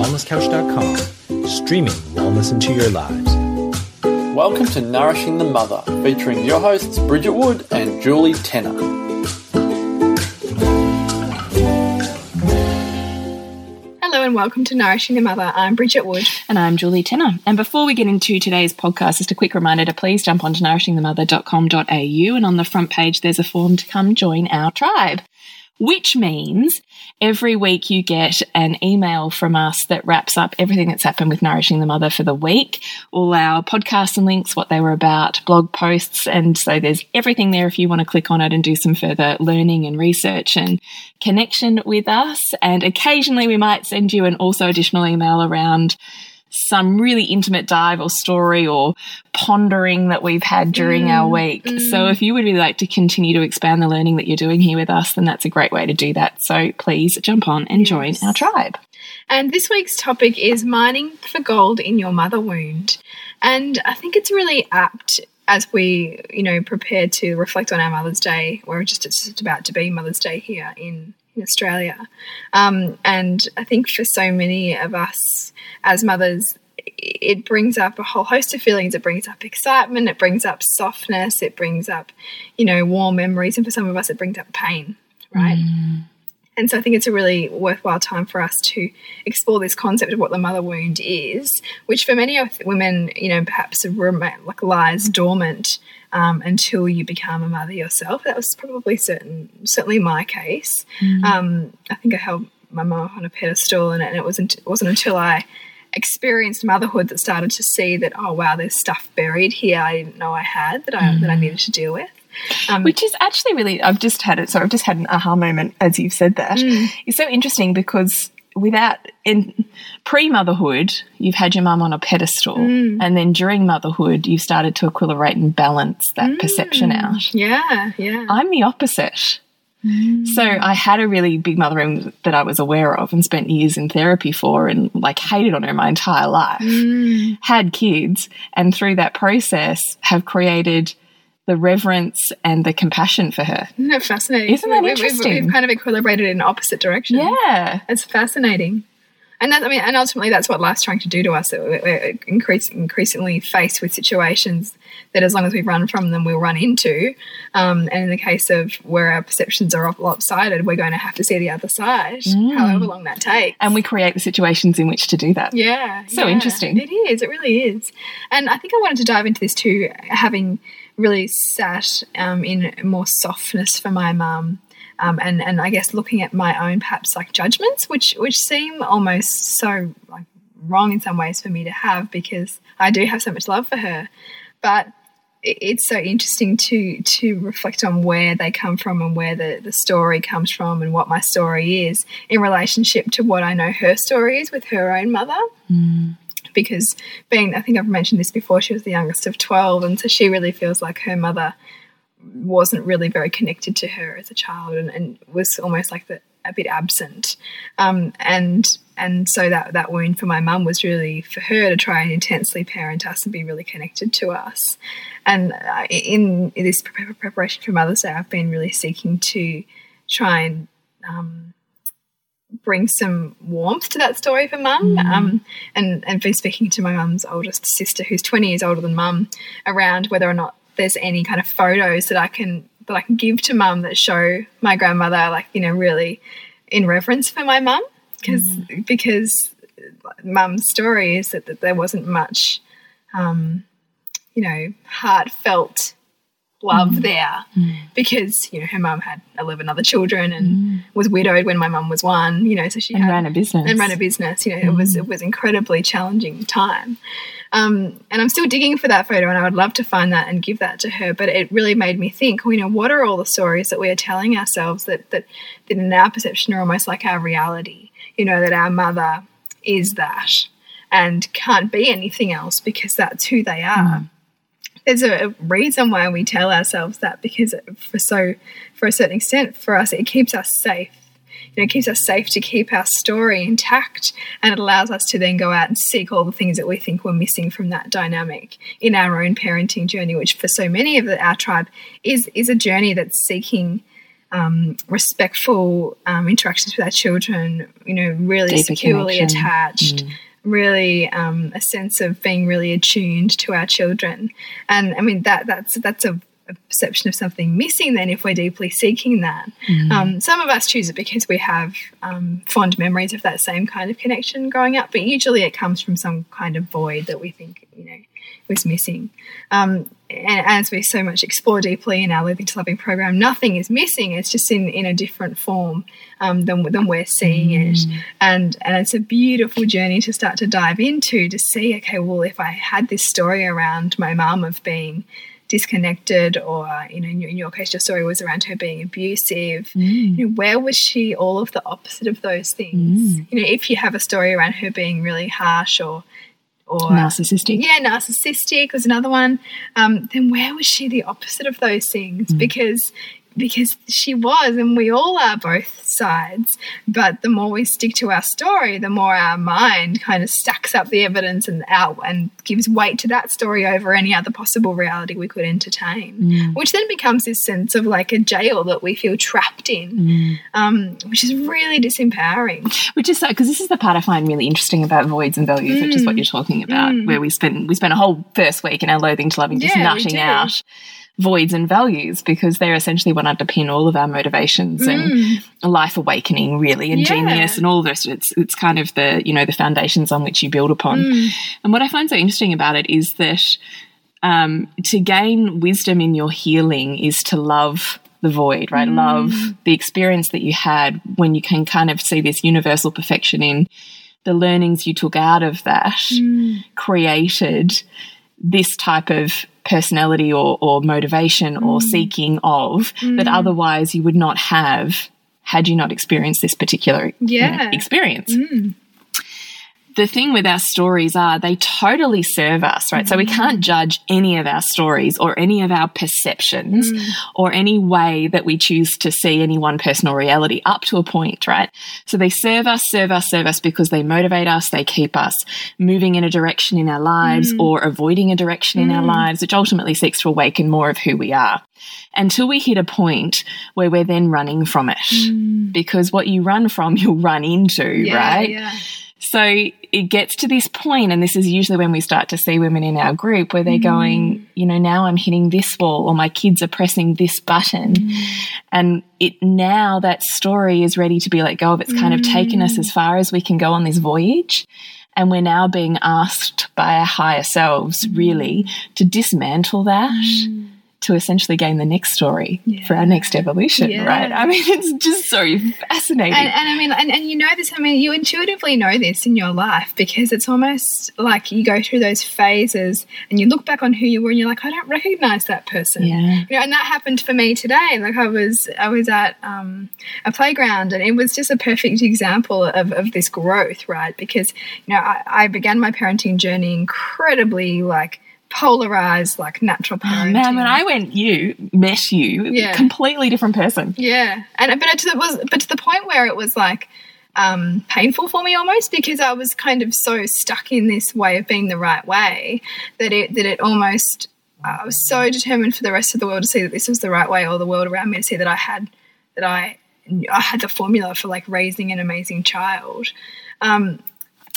thewellnesscouch.com, streaming wellness into your lives. Welcome to Nourishing the Mother, featuring your hosts Bridget Wood and Julie Tenner. Hello and welcome to Nourishing the Mother. I'm Bridget Wood. And I'm Julie Tenner. And before we get into today's podcast, just a quick reminder to please jump onto nourishingthemother.com.au and on the front page there's a form to come join our tribe which means every week you get an email from us that wraps up everything that's happened with Nourishing the Mother for the week, all our podcasts and links, what they were about, blog posts. And so there's everything there if you want to click on it and do some further learning and research and connection with us. And occasionally we might send you an also additional email around some really intimate dive or story or pondering that we've had during mm, our week. Mm. So if you would really like to continue to expand the learning that you're doing here with us, then that's a great way to do that. So please jump on and yes. join our tribe. And this week's topic is mining for gold in your mother wound. And I think it's really apt as we, you know, prepare to reflect on our Mother's Day. We're just, just about to be Mother's Day here in in Australia. Um, and I think for so many of us as mothers, it brings up a whole host of feelings. It brings up excitement, it brings up softness, it brings up, you know, warm memories. And for some of us, it brings up pain, right? Mm. And so I think it's a really worthwhile time for us to explore this concept of what the mother wound is, which for many women, you know, perhaps like lies dormant um, until you become a mother yourself. That was probably certain, certainly my case. Mm. Um, I think I held my mom on a pedestal, and, and it wasn't it wasn't until I experienced motherhood that started to see that oh wow, there's stuff buried here I didn't know I had that I mm. that I needed to deal with. Um, Which is actually really, I've just had it. So I've just had an aha moment as you've said that. Mm. It's so interesting because without in pre motherhood, you've had your mum on a pedestal, mm. and then during motherhood, you've started to equilibrate and balance that mm. perception out. Yeah, yeah. I'm the opposite. Mm. So I had a really big mother that I was aware of and spent years in therapy for and like hated on her my entire life. Mm. Had kids and through that process have created the reverence and the compassion for her. Isn't that fascinating? Isn't that interesting? We've, we've kind of equilibrated in opposite directions. Yeah. It's fascinating. And that, I mean, and ultimately that's what life's trying to do to us. We're increase, increasingly faced with situations that as long as we run from them, we'll run into. Um, and in the case of where our perceptions are lopsided, we're going to have to see the other side, mm. however long that takes. And we create the situations in which to do that. Yeah. So yeah, interesting. It is. It really is. And I think I wanted to dive into this too, having really sat um, in more softness for my mum. Um, and and I guess looking at my own perhaps like judgments, which which seem almost so like wrong in some ways for me to have because I do have so much love for her, but it's so interesting to to reflect on where they come from and where the, the story comes from and what my story is in relationship to what I know her story is with her own mother. Mm because being, I think I've mentioned this before, she was the youngest of 12, and so she really feels like her mother wasn't really very connected to her as a child and, and was almost like the, a bit absent. Um, and and so that that wound for my mum was really for her to try and intensely parent us and be really connected to us. And uh, in, this preparation for Mother's Day, I've been really seeking to try and um, bring some warmth to that story for mum. Mm. Um, and, and been speaking to my mum's oldest sister, who's 20 years older than mum, around whether or not there's any kind of photos that I can that I can give to mum that show my grandmother, like, you know, really in reverence for my mum. Because mm. because mum's story is that, that there wasn't much, um, you know, heartfelt love mm. there mm. because you know her mum had 11 other children and mm. was widowed when my mum was one you know so she and had, ran a business and ran a business you know it was it was incredibly challenging time um, and I'm still digging for that photo and I would love to find that and give that to her but it really made me think you know what are all the stories that we are telling ourselves that that, that in our perception are almost like our reality you know that our mother is that and can't be anything else because that's who they are mm there's a reason why we tell ourselves that because for so for a certain extent for us it keeps us safe. You know, it keeps us safe to keep our story intact and it allows us to then go out and seek all the things that we think we're missing from that dynamic in our own parenting journey which for so many of the, our tribe is is a journey that's seeking um, respectful um, interactions with our children, you know, really Deeper securely connection. attached, really um, a sense of being really attuned to our children. And I mean that that's that's a, a perception of something missing. Then, if we're deeply seeking that, um, some of us choose it because we have um, fond memories of that same kind of connection growing up. But usually, it comes from some kind of void that we think you know was missing. Um, and as we so much explore deeply in our Loathing to Loving program, nothing is missing. It's just in, in a different form um, than, than we're seeing it. Mm. And, and it's a beautiful journey to start to dive into to see, okay, well, if I had this story around my mum of being disconnected or you know in your, in your case your story was around her being abusive mm. you know where was she all of the opposite of those things mm. you know if you have a story around her being really harsh or or Narcissistic. yeah, narcissistic was another one. Um, then where was she the opposite of those things? Because because she was, and we all are both sides. But the more we stick to our story, the more our mind kind of stacks up the evidence and out and gives weight to that story over any other possible reality we could entertain. Which then becomes this sense of like a jail that we feel trapped in, um, which is really disempowering. Which is so because this is the part I find really interesting about voids and values, which is Mm. what you're talking about, where we spend we spend a whole first week in our loathing to loving just Yeah, nutting out voids and values because they're essentially what underpin all of our motivations and life awakening really and Mm. Yeah. genius and all this it's it's kind of the you know the foundations on which you build upon Mm. and what i find so interesting about it is that um, to gain wisdom in your healing is to love the void, right? Love the experience that you had when you can kind of see this universal perfection in the learnings you took out of that created this type of personality or, or motivation or mm. seeking of that mm. otherwise you would not have had you not experienced this particular you know, Yeah. experience mm. The thing with our stories are they totally serve us, right? So we mm-hmm. can't judge any of our stories or any of our perceptions mm. or any way that we choose to see any one personal reality up to a point, right? So they serve us, serve us, serve us because they motivate us, they keep us moving in a direction in our lives mm. or avoiding a direction in our mm. lives, which ultimately seeks to awaken more of who we are. Until we hit a point where we're then running from it. Because what you run from, you'll run into, right? Yeah. So it gets to this point, and this is usually when we start to see women in our group where they're mm. going, you know, now I'm hitting this wall, or my kids are pressing this button. Mm. And it now that story is ready to be let go of. It's kind of taken us mm. as far as we can go on this voyage. And we're now being asked by our higher selves, really, to dismantle that. To essentially gain the next story for our next evolution, Yeah. right? I mean, it's just so fascinating. And, and I mean, and, and you know this, I mean, you intuitively know this in your life because it's almost like you go through those phases and you look back on who you were and you're like, I don't recognize that person. Yeah. You know, and that happened for me today. Like I was, I was at um, a playground and it was just a perfect example of, of this growth, right? Because, you know, I, I began my parenting journey incredibly like polarized, like natural parenting. Oh, man, when I went you, met you, Yeah. completely different person. Yeah, and but it was but to the point where it was like um, painful for me almost because I was kind of so stuck in this way of being the right way that it that it almost I was so determined for the rest of the world to see that this was the right way, or the world around me to see that I had that I I had the formula for like raising an amazing child. Um,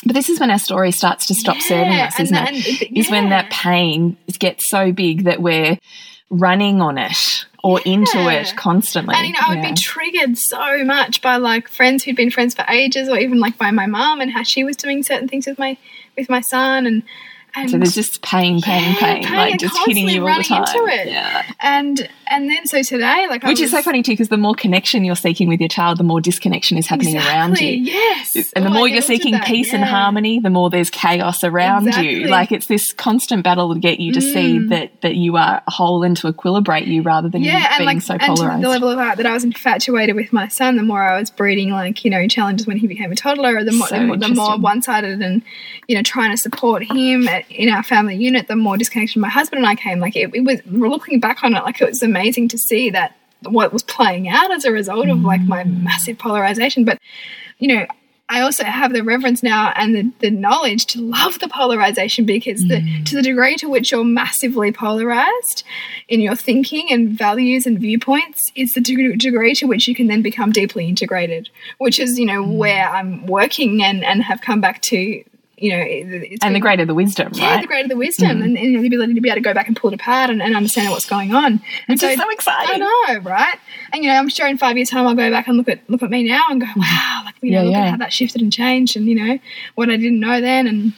But this is when our story starts to stop Yeah, serving us, isn't that- it? and- Is when that pain gets so big that we're running on it or into it constantly. And you know, I would Yeah. be triggered so much by like friends who'd been friends for ages, or even like by my mum and how she was doing certain things with my with my son, and and so there's just pain, pain, Yeah, pain, pain like just hitting you all the time. running into it. Yeah. and and then so today, like, I Which is so funny too, because the more connection you're seeking with your child, the more disconnection is happening around you. Yes, And the Oh, more you're seeking that, peace and harmony, the more there's chaos around you. Like it's this constant battle to get you to see that that you are whole and to equilibrate you rather than you Mm. Yeah, and being like, so and polarized. the level of that, that I was infatuated with my son, the more I was breeding like you know challenges when he became a toddler, the more So the, more- the more one sided and you know trying to support him at, in our family unit, the more disconnection my husband and I came. Like it, it was we're looking back on it, like it was amazing to see that what was playing out as a result of like my Mm. massive polarization. But you know, I also have the reverence now and the, the knowledge to love the polarization because the, to the degree to which you're massively polarized in your thinking and values and viewpoints is the deg- degree to which you can then become deeply integrated, which is, you know, where I'm working and, and have come back to you know, it's and the greater the wisdom, yeah, right? the greater the wisdom and, and the ability to be able to go back and pull it apart and, and understand what's going on. And Which so I exciting. know, right? And you know, I'm sure in five years' time I'll go back and look at look at me now and go, wow, like you know, look yeah. at how that shifted and changed, and you know what I didn't know then, and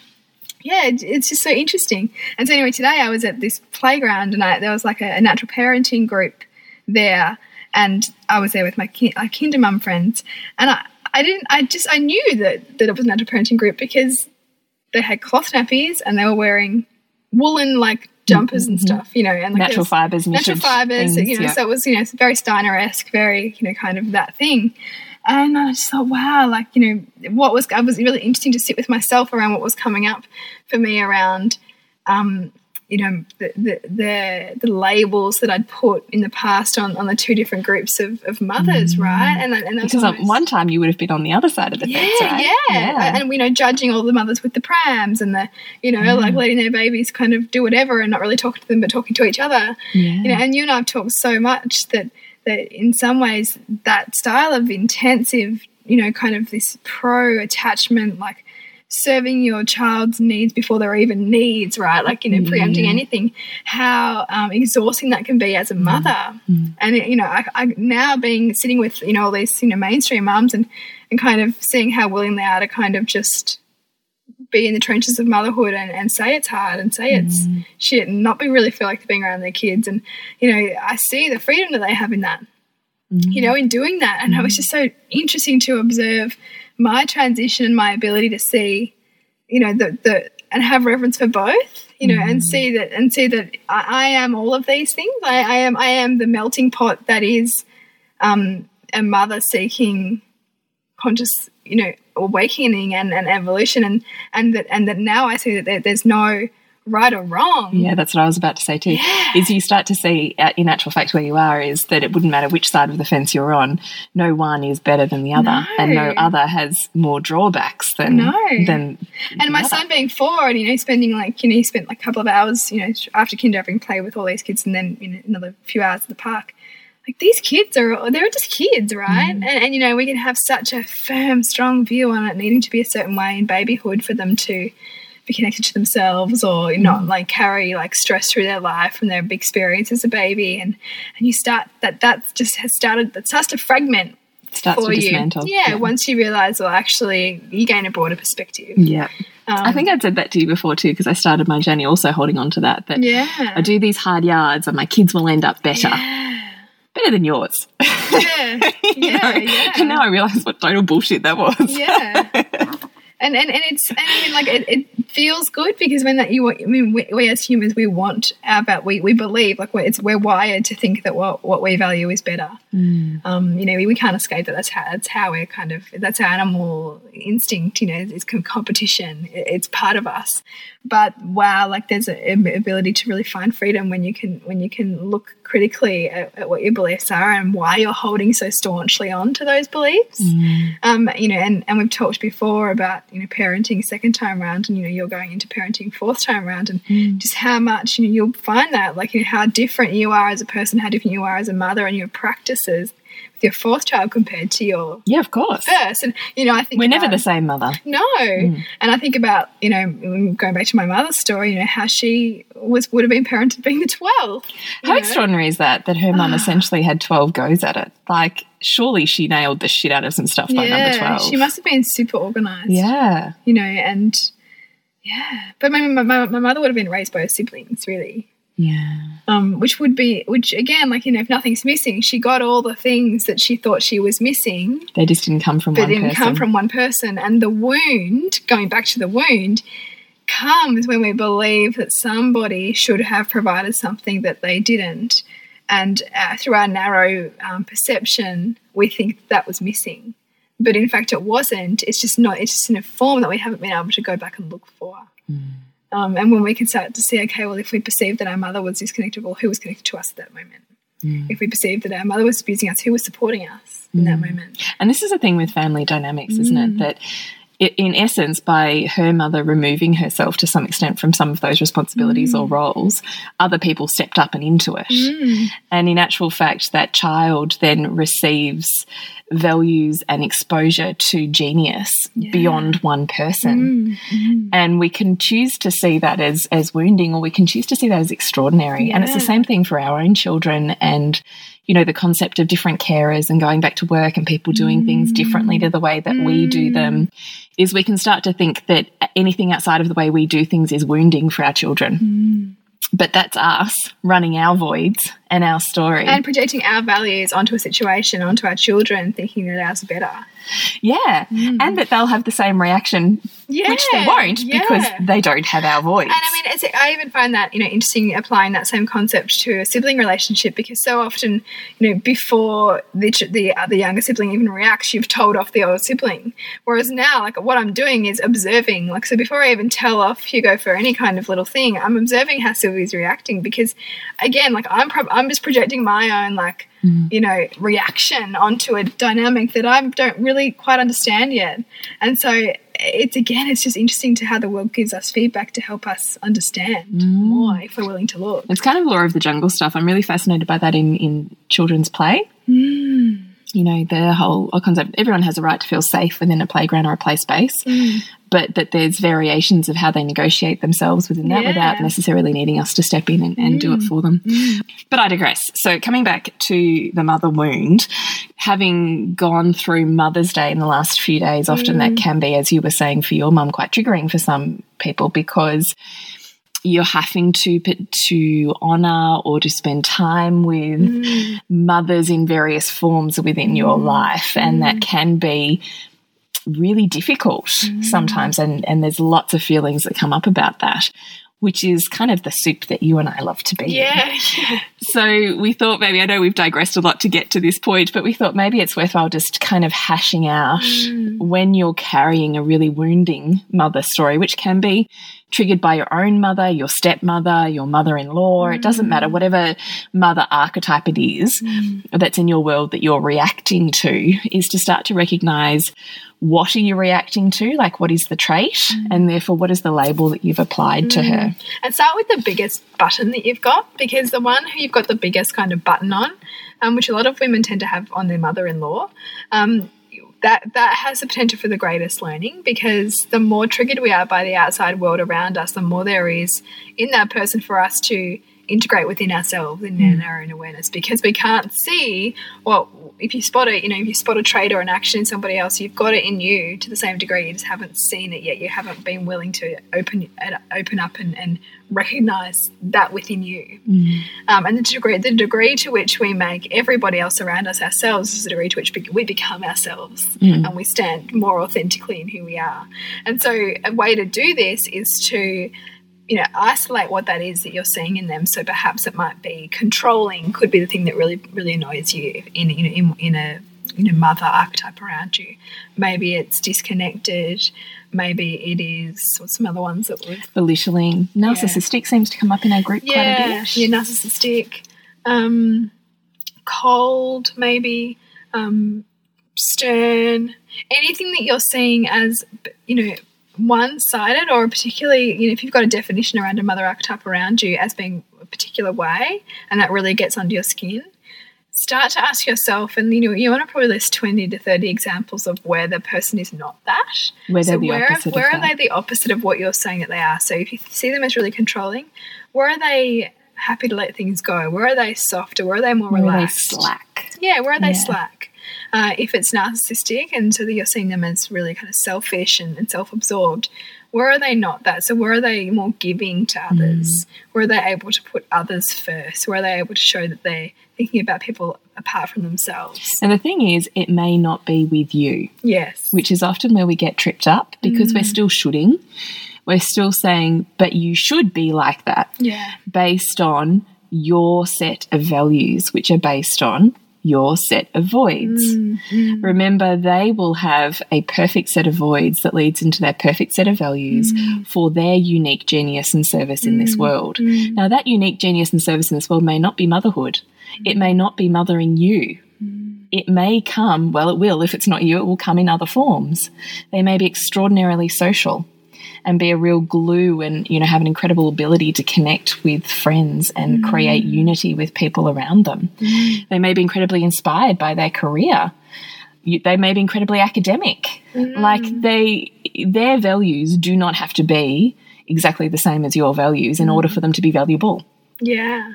yeah, it, it's just so interesting. And so anyway, today I was at this playground and I, there was like a, a natural parenting group there, and I was there with my ki- uh, kinder mum friends, and I. I didn't. I just. I knew that that it was a natural parenting group because they had cloth nappies and they were wearing woolen like jumpers and stuff, you know, and like Natural fibers, natural fibers, things, you know. yeah. So it was, you know, very Steiner esque, very, you know, kind of that thing. And I just thought, wow, like you know, what was I was really interesting to sit with myself around what was coming up for me around, um, you know, the the the, the labels that I'd put in the past on, on the two different groups of, of mothers, right? And and Mm. Because almost- one time you would have been on the other side of the yeah, fence, right? yeah, and you know, judging all the mothers with the prams and the, you know, like letting their babies kind of do whatever and not really talking to them, but talking to each other. You know, and you and I've talked so much that that in some ways that style of intensive, you know, kind of this pro attachment, like serving your child's needs before they're even needs, right? Like, you know, mm-hmm. preempting anything, how um, exhausting that can be as a mm-hmm. mother. Mm-hmm. And, you know, I, I now being sitting with, you know, all these, you know, mainstream mums and, and kind of seeing how willing they are to kind of just be in the trenches of motherhood and, and say it's hard and say it's shit and not be really feel like they're being around their kids. And, you know, I see the freedom that they have in that, you know, in doing that. And it was just so interesting to observe my transition and my ability to see, you know, the, the, and have reverence for both, you know, and see that, and see that I, I am all of these things. I, I am, I am the melting pot that is, um, a mother seeking conscious, you know, awakening and, and evolution, and and that and that now I see that there, there's no right or wrong. Yeah, that's what I was about to say too. Is you start to see, uh, in actual fact, where you are is that it wouldn't matter which side of the fence you're on. No one is better than the other, No. and no other has more drawbacks than No. than. And my son being four, and you know, spending like you know, he spent like a couple of hours, you know, after kinder having played with all these kids, and then you know, another few hours at the park. Like these kids are, they're just kids, right? And, and you know, we can have such a firm, strong view on it needing to be a certain way in babyhood for them to be connected to themselves or not like carry like stress through their life from their big experience as a baby. And and you start that that just has started that starts to fragment starts for to you. dismantle. Yeah, once you realize, well, actually, you gain a broader perspective. Yeah. Um, I think I'd said that to you before too, because I started my journey also holding on to that. That Yeah. I do these hard yards and my kids will end up better. Better than yours. Yeah, yeah, yeah. And now I realise what total bullshit that was. yeah. And, and and it's and I mean like it, it feels good because when that you I mean we, we as humans we want our we, we believe like we're, it's we're wired to think that what what we value is better. Um, you know we, we can't escape that. That's how that's how we're kind of that's our animal instinct. You know is com- competition. It, it's part of us. But wow, like there's an ability to really find freedom when you can when you can look critically at, at what your beliefs are and why you're holding so staunchly on to those beliefs. Um, you know, and, and we've talked before about, you know, parenting second time round and, you know, you're going into parenting fourth time round and just how much, you know, you'll find that, like, you know, how different you are as a person, how different you are as a mother and your practices with your fourth child compared to your Yeah, of course. first. And, you know, I think We're never the same mother. no. Mm. And I think about, you know, going back to my mother's story, you know, how she was would have been parented being the 12th. How know? extraordinary is that? That her mum ah. essentially had 12 goes at it. Like, surely she nailed the shit out of some stuff by number 12. She must have been super organized. Yeah. you know, and yeah, but my, my, my my mother would have been raised by her siblings, really. Yeah. Um, which would be, which again, like you know, if nothing's missing, she got all the things that she thought she was missing, They just didn't come from but one didn't person. come from one person. And the wound, going back to the wound, comes when we believe that somebody should have provided something that they didn't, and uh, through our narrow um, perception, we think that was missing. But in fact, it wasn't. It's just not. It's just in a form that we haven't been able to go back and look for. Um, and when we can start to see, okay, well, if we perceive that our mother was disconnected, well, who was connected to us at that moment? Mm. If we perceived that our mother was abusing us, who was supporting us in that mm. moment? And this is a thing with family dynamics, isn't it? Mm. That in essence, by her mother removing herself to some extent from some of those responsibilities or mm. roles, other people stepped up and into it. Mm. And in actual fact, that child then receives values and exposure to genius beyond one person. Mm. And we can choose to see that as, as wounding or we can choose to see that as extraordinary. And it's the same thing for our own children and you know the concept of different carers and going back to work and people doing things differently to the way that we do mm. them is we can start to think that anything outside of the way we do things is wounding for our children. Mm. But that's us running our voids and our story And projecting our values onto a situation, onto our children, thinking that ours are better. yeah mm. and that they'll have the same reaction Yeah, which they won't because they don't have our voice. And I mean, it's, I even find that you know interesting applying that same concept to a sibling relationship because so often, you know, before the ch- the uh, younger sibling even reacts, you've told off the older sibling. Whereas now, like what I'm doing is observing. Like so, before I even tell off Hugo for any kind of little thing, I'm observing how Sylvie's reacting because, again, like I'm prob- I'm just projecting my own like mm. you know reaction onto a dynamic that I don't really quite understand yet, and so it's again, it's just interesting to how the world gives us feedback to help us understand mm. more if we're willing to look. It's kind of law of the jungle stuff. I'm really fascinated by that in, in children's play. Mm. You know, the whole concept everyone has a right to feel safe within a playground or a play space, mm. but that there's variations of how they negotiate themselves within that Yeah. without necessarily needing us to step in and, and do it mm. for them. Mm. But I digress. So, coming back to the mother wound, having gone through Mother's Day in the last few days, often that can be, as you were saying, for your mum, quite triggering for some people because you're having to put to honor or to spend time with mm. mothers in various forms within your mm. life and that mm. can be really difficult sometimes and and there's lots of feelings that come up about that which is kind of the soup that you and I love to be in. Yeah, So we thought maybe, I know we've digressed a lot to get to this point, but we thought maybe it's worthwhile just kind of hashing out when you're carrying a really wounding mother story, which can be triggered by your own mother, your stepmother, your mother in law. It doesn't matter, whatever mother archetype it is that's in your world that you're reacting to, is to start to recognize what are you reacting to? Like, what is the trait? And therefore, what is the label that you've applied to her? and start with the biggest button that you've got because the one who you've got the biggest kind of button on, um, which a lot of women tend to have on their mother-in-law, um, that that has the potential for the greatest learning because the more triggered we are by the outside world around us, the more there is in that person for us to integrate within ourselves and in mm. our own awareness because we can't see well if you spot it you know if you spot a trait or an action in somebody else you've got it in you to the same degree. You just haven't seen it yet. You haven't been willing to open uh, open up and, and recognize that within you. Um, and the degree the degree to which we make everybody else around us ourselves is the degree to which we become ourselves and we stand more authentically in who we are. And so a way to do this is to you know isolate what that is that you're seeing in them. So perhaps it might be controlling could be the thing that really really annoys you in you know in, in a you know mother archetype around you. Maybe it's disconnected. Maybe it is what's some other ones that we've belittling. Narcissistic seems to come up in our group quite a bit. you're narcissistic. Um cold maybe. Um stern. Anything that you're seeing as you know one-sided or particularly you know if you've got a definition around a mother archetype around you as being a particular way and that really gets under your skin start to ask yourself and you know you want to probably list 20 to 30 examples of where the person is not that Where they're so the where, opposite of where are that. they the opposite of what you're saying that they are so if you see them as really controlling where are they happy to let things go where are they softer where are they more Where relaxed slack. yeah, where are they Yeah. slack? Uh, if it's narcissistic and so that you're seeing them as really kind of selfish and, and self absorbed, where are they not that? So, where are they more giving to others? Where are they able to put others first? Where are they able to show that they're thinking about people apart from themselves? And the thing is, it may not be with you, Yes. which is often where we get tripped up because Mm. we're still shooting. We're still saying, but you should be like that Yeah. based on your set of values, which are based on your set of voids. Mm-hmm. Remember, they will have a perfect set of voids that leads into their perfect set of values mm. for their unique genius and service in this mm. world. Mm. Now, that unique genius and service in this world may not be motherhood, it may not be mothering you. It may come, well, it will. If it's not you, it will come in other forms. They may be extraordinarily social and be a real glue and you know have an incredible ability to connect with friends and Mm. create unity with people around them they may be incredibly inspired by their career you, they may be incredibly academic Mm. like they their values do not have to be exactly the same as your values in Mm. order for them to be valuable Yeah.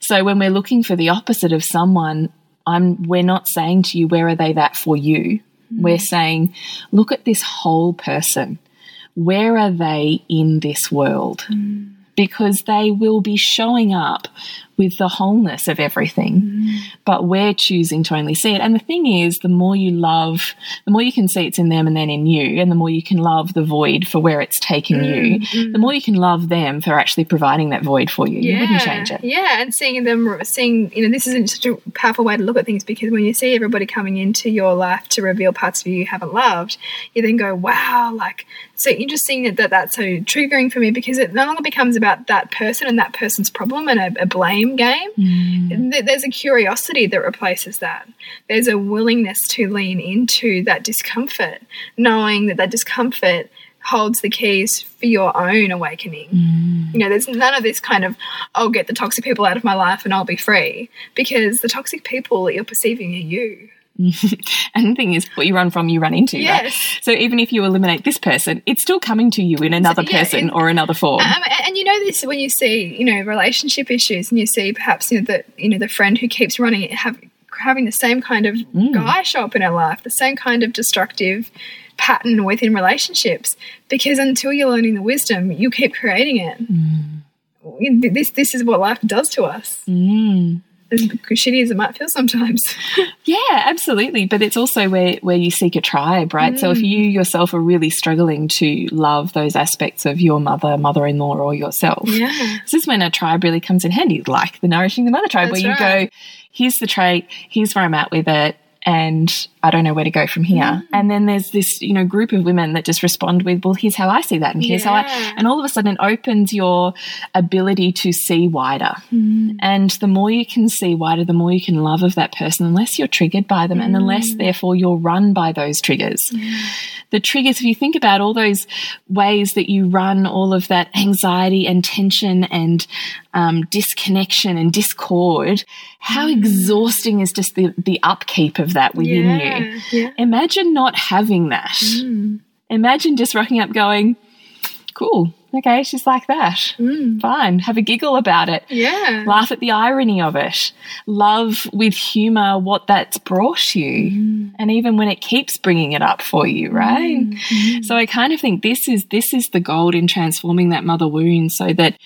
so when we're looking for the opposite of someone, I'm we're not saying to you where are they that for you. We're saying look at this whole person. Where are they in this world? Hmm. Because they will be showing up with the wholeness of everything, mm. but we're choosing to only see it. And the thing is, the more you love, the more you can see it's in them and then in you, and the more you can love the void for where it's taken mm, you, mm. the more you can love them for actually providing that void for you. You wouldn't change it. Yeah, and seeing them, seeing, you know, this isn't such a powerful way to look at things because when you see everybody coming into your life to reveal parts of you you haven't loved, you then go, wow, like, so interesting that, that that's so triggering for me because it no longer becomes about that person and that person's problem and a, a blame game. Mm. Th- There's a curiosity that replaces that. There's a willingness to lean into that discomfort, knowing that that discomfort holds the keys for your own awakening. Mm. You know, there's none of this kind of, I'll get the toxic people out of my life and I'll be free. Because the toxic people that you're perceiving are you. And the thing is, what you run from, you run into. Right? Yes. So even if you eliminate this person, it's still coming to you in another yeah, person it- or another form. Uh, um, and- you know this when you see, you know, relationship issues and you see perhaps, you know, the, you know, the friend who keeps running it, have, having the same kind of mm. guy show up in her life, the same kind of destructive pattern within relationships. Because until you're learning the wisdom, you keep creating it. Mm. Know, This, this is what life does to us. Mm. As shitty as it might feel sometimes. Yeah, absolutely. But it's also where, where you seek a tribe, right? So if mm. you yourself are really struggling to love those aspects of your mother, mother in law, or yourself, yeah. this is when a tribe really comes in handy, like the Nourishing the Mother tribe, That's where you right. go, here's the trait, here's where I'm at with it. And I don't know where to go from here. Mm. And then there's this, you know, group of women that just respond with, well, here's how I see that. And here's how I, and all of a sudden it opens your ability to see wider. Mm. And the more you can see wider, the more you can love of that person, unless you're triggered by them, and unless Mm. therefore you're run by those triggers. The triggers, if you think about all those ways that you run all of that anxiety and tension and um, disconnection and discord, how Mm. exhausting is just the, the upkeep of that within Yeah. you? Yeah. Imagine not having that. Mm. Imagine just rocking up going, cool, okay, she's like that. Mm. Fine, have a giggle about it. Yeah. Laugh at the irony of it. Love with humor what that's brought you. And even when it keeps bringing it up for you, right? So I kind of think this is this is the gold in transforming that mother wound so that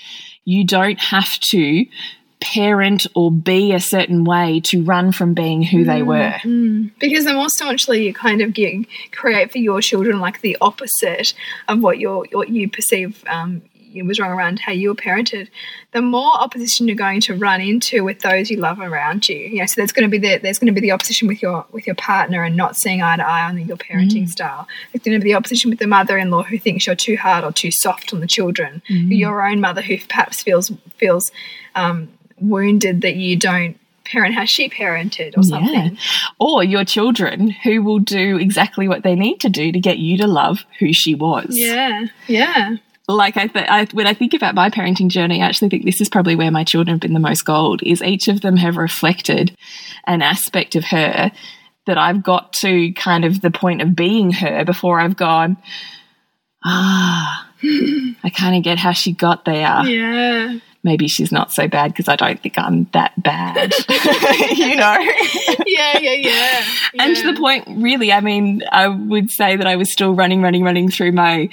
you don't have to parent or be a certain way to run from being who they were. Because the more staunchly you kind of get, create for your children like the opposite of what your what you perceive um, you was wrong around how you were parented, the more opposition you're going to run into with those you love around you. You know, so there's going to be the there's going to be the opposition with your with your partner and not seeing eye to eye on your parenting style. There's going to be the opposition with the mother-in-law who thinks you're too hard or too soft on the children. Your own mother who perhaps feels feels um, wounded that you don't parent how she parented or something. Yeah. Or your children who will do exactly what they need to do to get you to love who she was. Yeah, yeah, like I, th- I when I think about my parenting journey, I actually think this is probably where my children have been the most gold. Is each of them have reflected an aspect of her that I've got to kind of the point of being her before I've gone. Ah, I kind of get how she got there. yeah, Maybe she's not so bad because I don't think I'm that bad, you know. yeah, yeah, yeah. And to the point, really, I mean, I would say that I was still running, running, running through my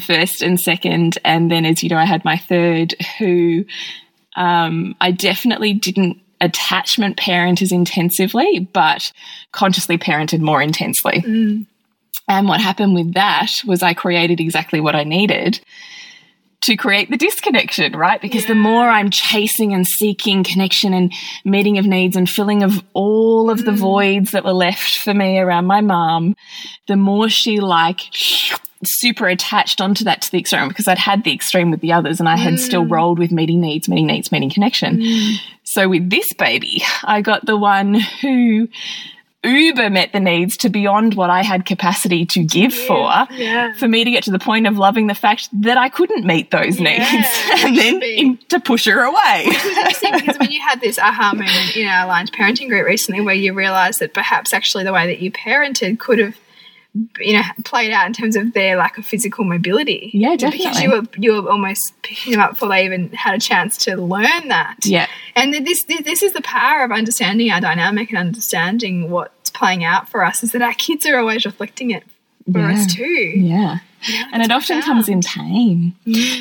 first and second. And then, as you know, I had my third, who um, I definitely didn't attachment parent as intensively, but consciously parented more intensely. And what happened with that was I created exactly what I needed. to create the disconnection, right? Because the more I'm chasing and seeking connection and meeting of needs and filling of all of Mm. the voids that were left for me around my mom, the more she like super attached onto that to the extreme because I'd had the extreme with the others and I had Mm. still rolled with meeting needs, meeting needs, meeting connection. So with this baby, I got the one who uber met the needs to beyond what I had capacity to give for. yeah. For me to get to the point of loving the fact that I couldn't meet those Yeah, needs and then in- to push her away. interesting because when you had this aha moment in our aligned parenting group recently where you realized that perhaps actually the way that you parented could have you know played out in terms of their lack of physical mobility Yeah, definitely. because you were you were almost picking them up before they even had a chance to learn that yeah. and this, this this is the power of understanding our dynamic and understanding what's playing out for us is that our kids are always reflecting it for Yeah. us too Yeah. And it often comes in pain.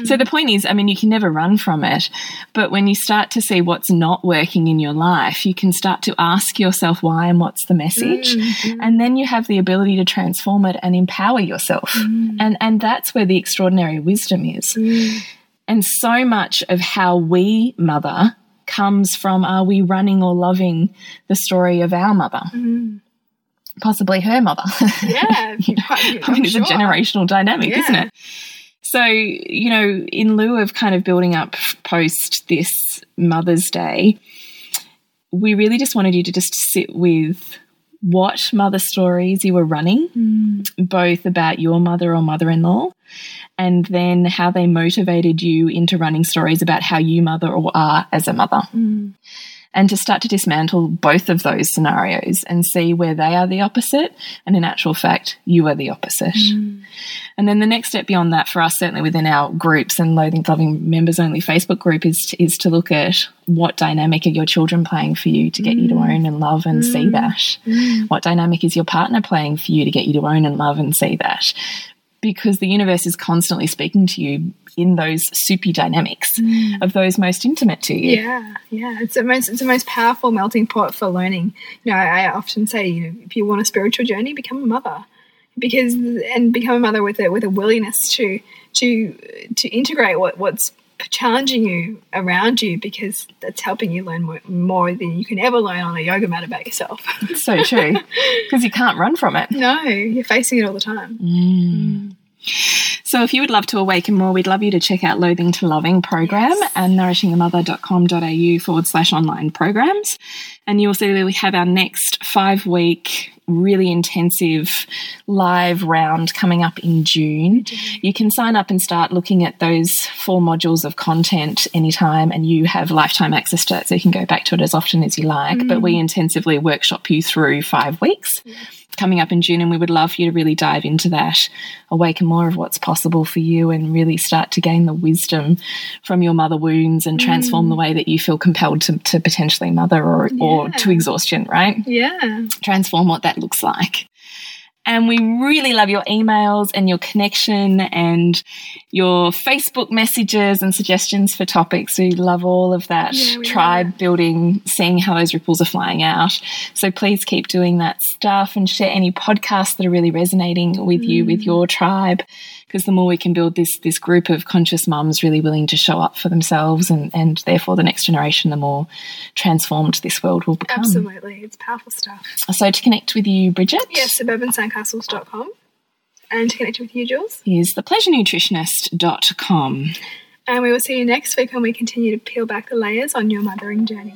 So the point is, I mean, you can never run from it, but when you start to see what's not working in your life, you can start to ask yourself why and what's the message. Mm, mm. And then you have the ability to transform it and empower yourself. Mm. And and that's where the extraordinary wisdom is. And so much of how we mother comes from are we running or loving the story of our mother? Possibly her mother. yeah you- I mean, it's a generational dynamic, isn't it? So, you know, in lieu of kind of building up post this Mother's Day, we really just wanted you to just sit with what mother stories you were running, mm. both about your mother or mother in law, and then how they motivated you into running stories about how you mother or are as a mother. Mm. And to start to dismantle both of those scenarios and see where they are the opposite, and in actual fact, you are the opposite. Mm. And then the next step beyond that for us, certainly within our groups and Loathing Loving members only Facebook group, is to, is to look at what dynamic are your children playing for you to get you to mm. own and love and see mm. that. What dynamic is your partner playing for you to get you to own and love and see that? Because the universe is constantly speaking to you in those soupy dynamics mm. of those most intimate to you. Yeah, yeah. It's the most it's the most powerful melting pot for learning. You know, I often say, you know, if you want a spiritual journey, become a mother. Because and become a mother with a with a willingness to to to integrate what what's challenging you around you because that's helping you learn more, more than you can ever learn on a yoga mat about yourself. It's so true. Because you can't run from it. no, you're facing it all the time. Mm. So if you would love to awaken more, we'd love you to check out Loathing to Loving program and nourishingthemother.com.au forward slash online programs. And you'll see that we have our next five week, really intensive live round coming up in June. Mm-hmm. You can sign up and start looking at those four modules of content anytime, and you have lifetime access to it, so you can go back to it as often as you like. But we mm-hmm. intensively workshop you through five weeks coming up in June, and we would love for you to really dive into that, awaken more of what's possible for you, and really start to gain the wisdom from your mother wounds and transform the mm. way that you feel compelled to, to potentially mother or, or to exhaustion, right? Yeah. Transform what that looks like. And we really love your emails and your connection and your Facebook messages and suggestions for topics. We love all of that Yeah, tribe building, seeing how those ripples are flying out. So please keep doing that stuff and share any podcasts that are really resonating with you, Mm. with your tribe. Because the more we can build this this group of conscious mums really willing to show up for themselves and, and therefore the next generation, the more transformed this world will become. Absolutely. It's powerful stuff. So to connect with you, Bridget. Yes, suburbansandcastles.com. And to connect with you, Jules. is thepleasurenutritionist.com. And we will see you next week when we continue to peel back the layers on your mothering journey.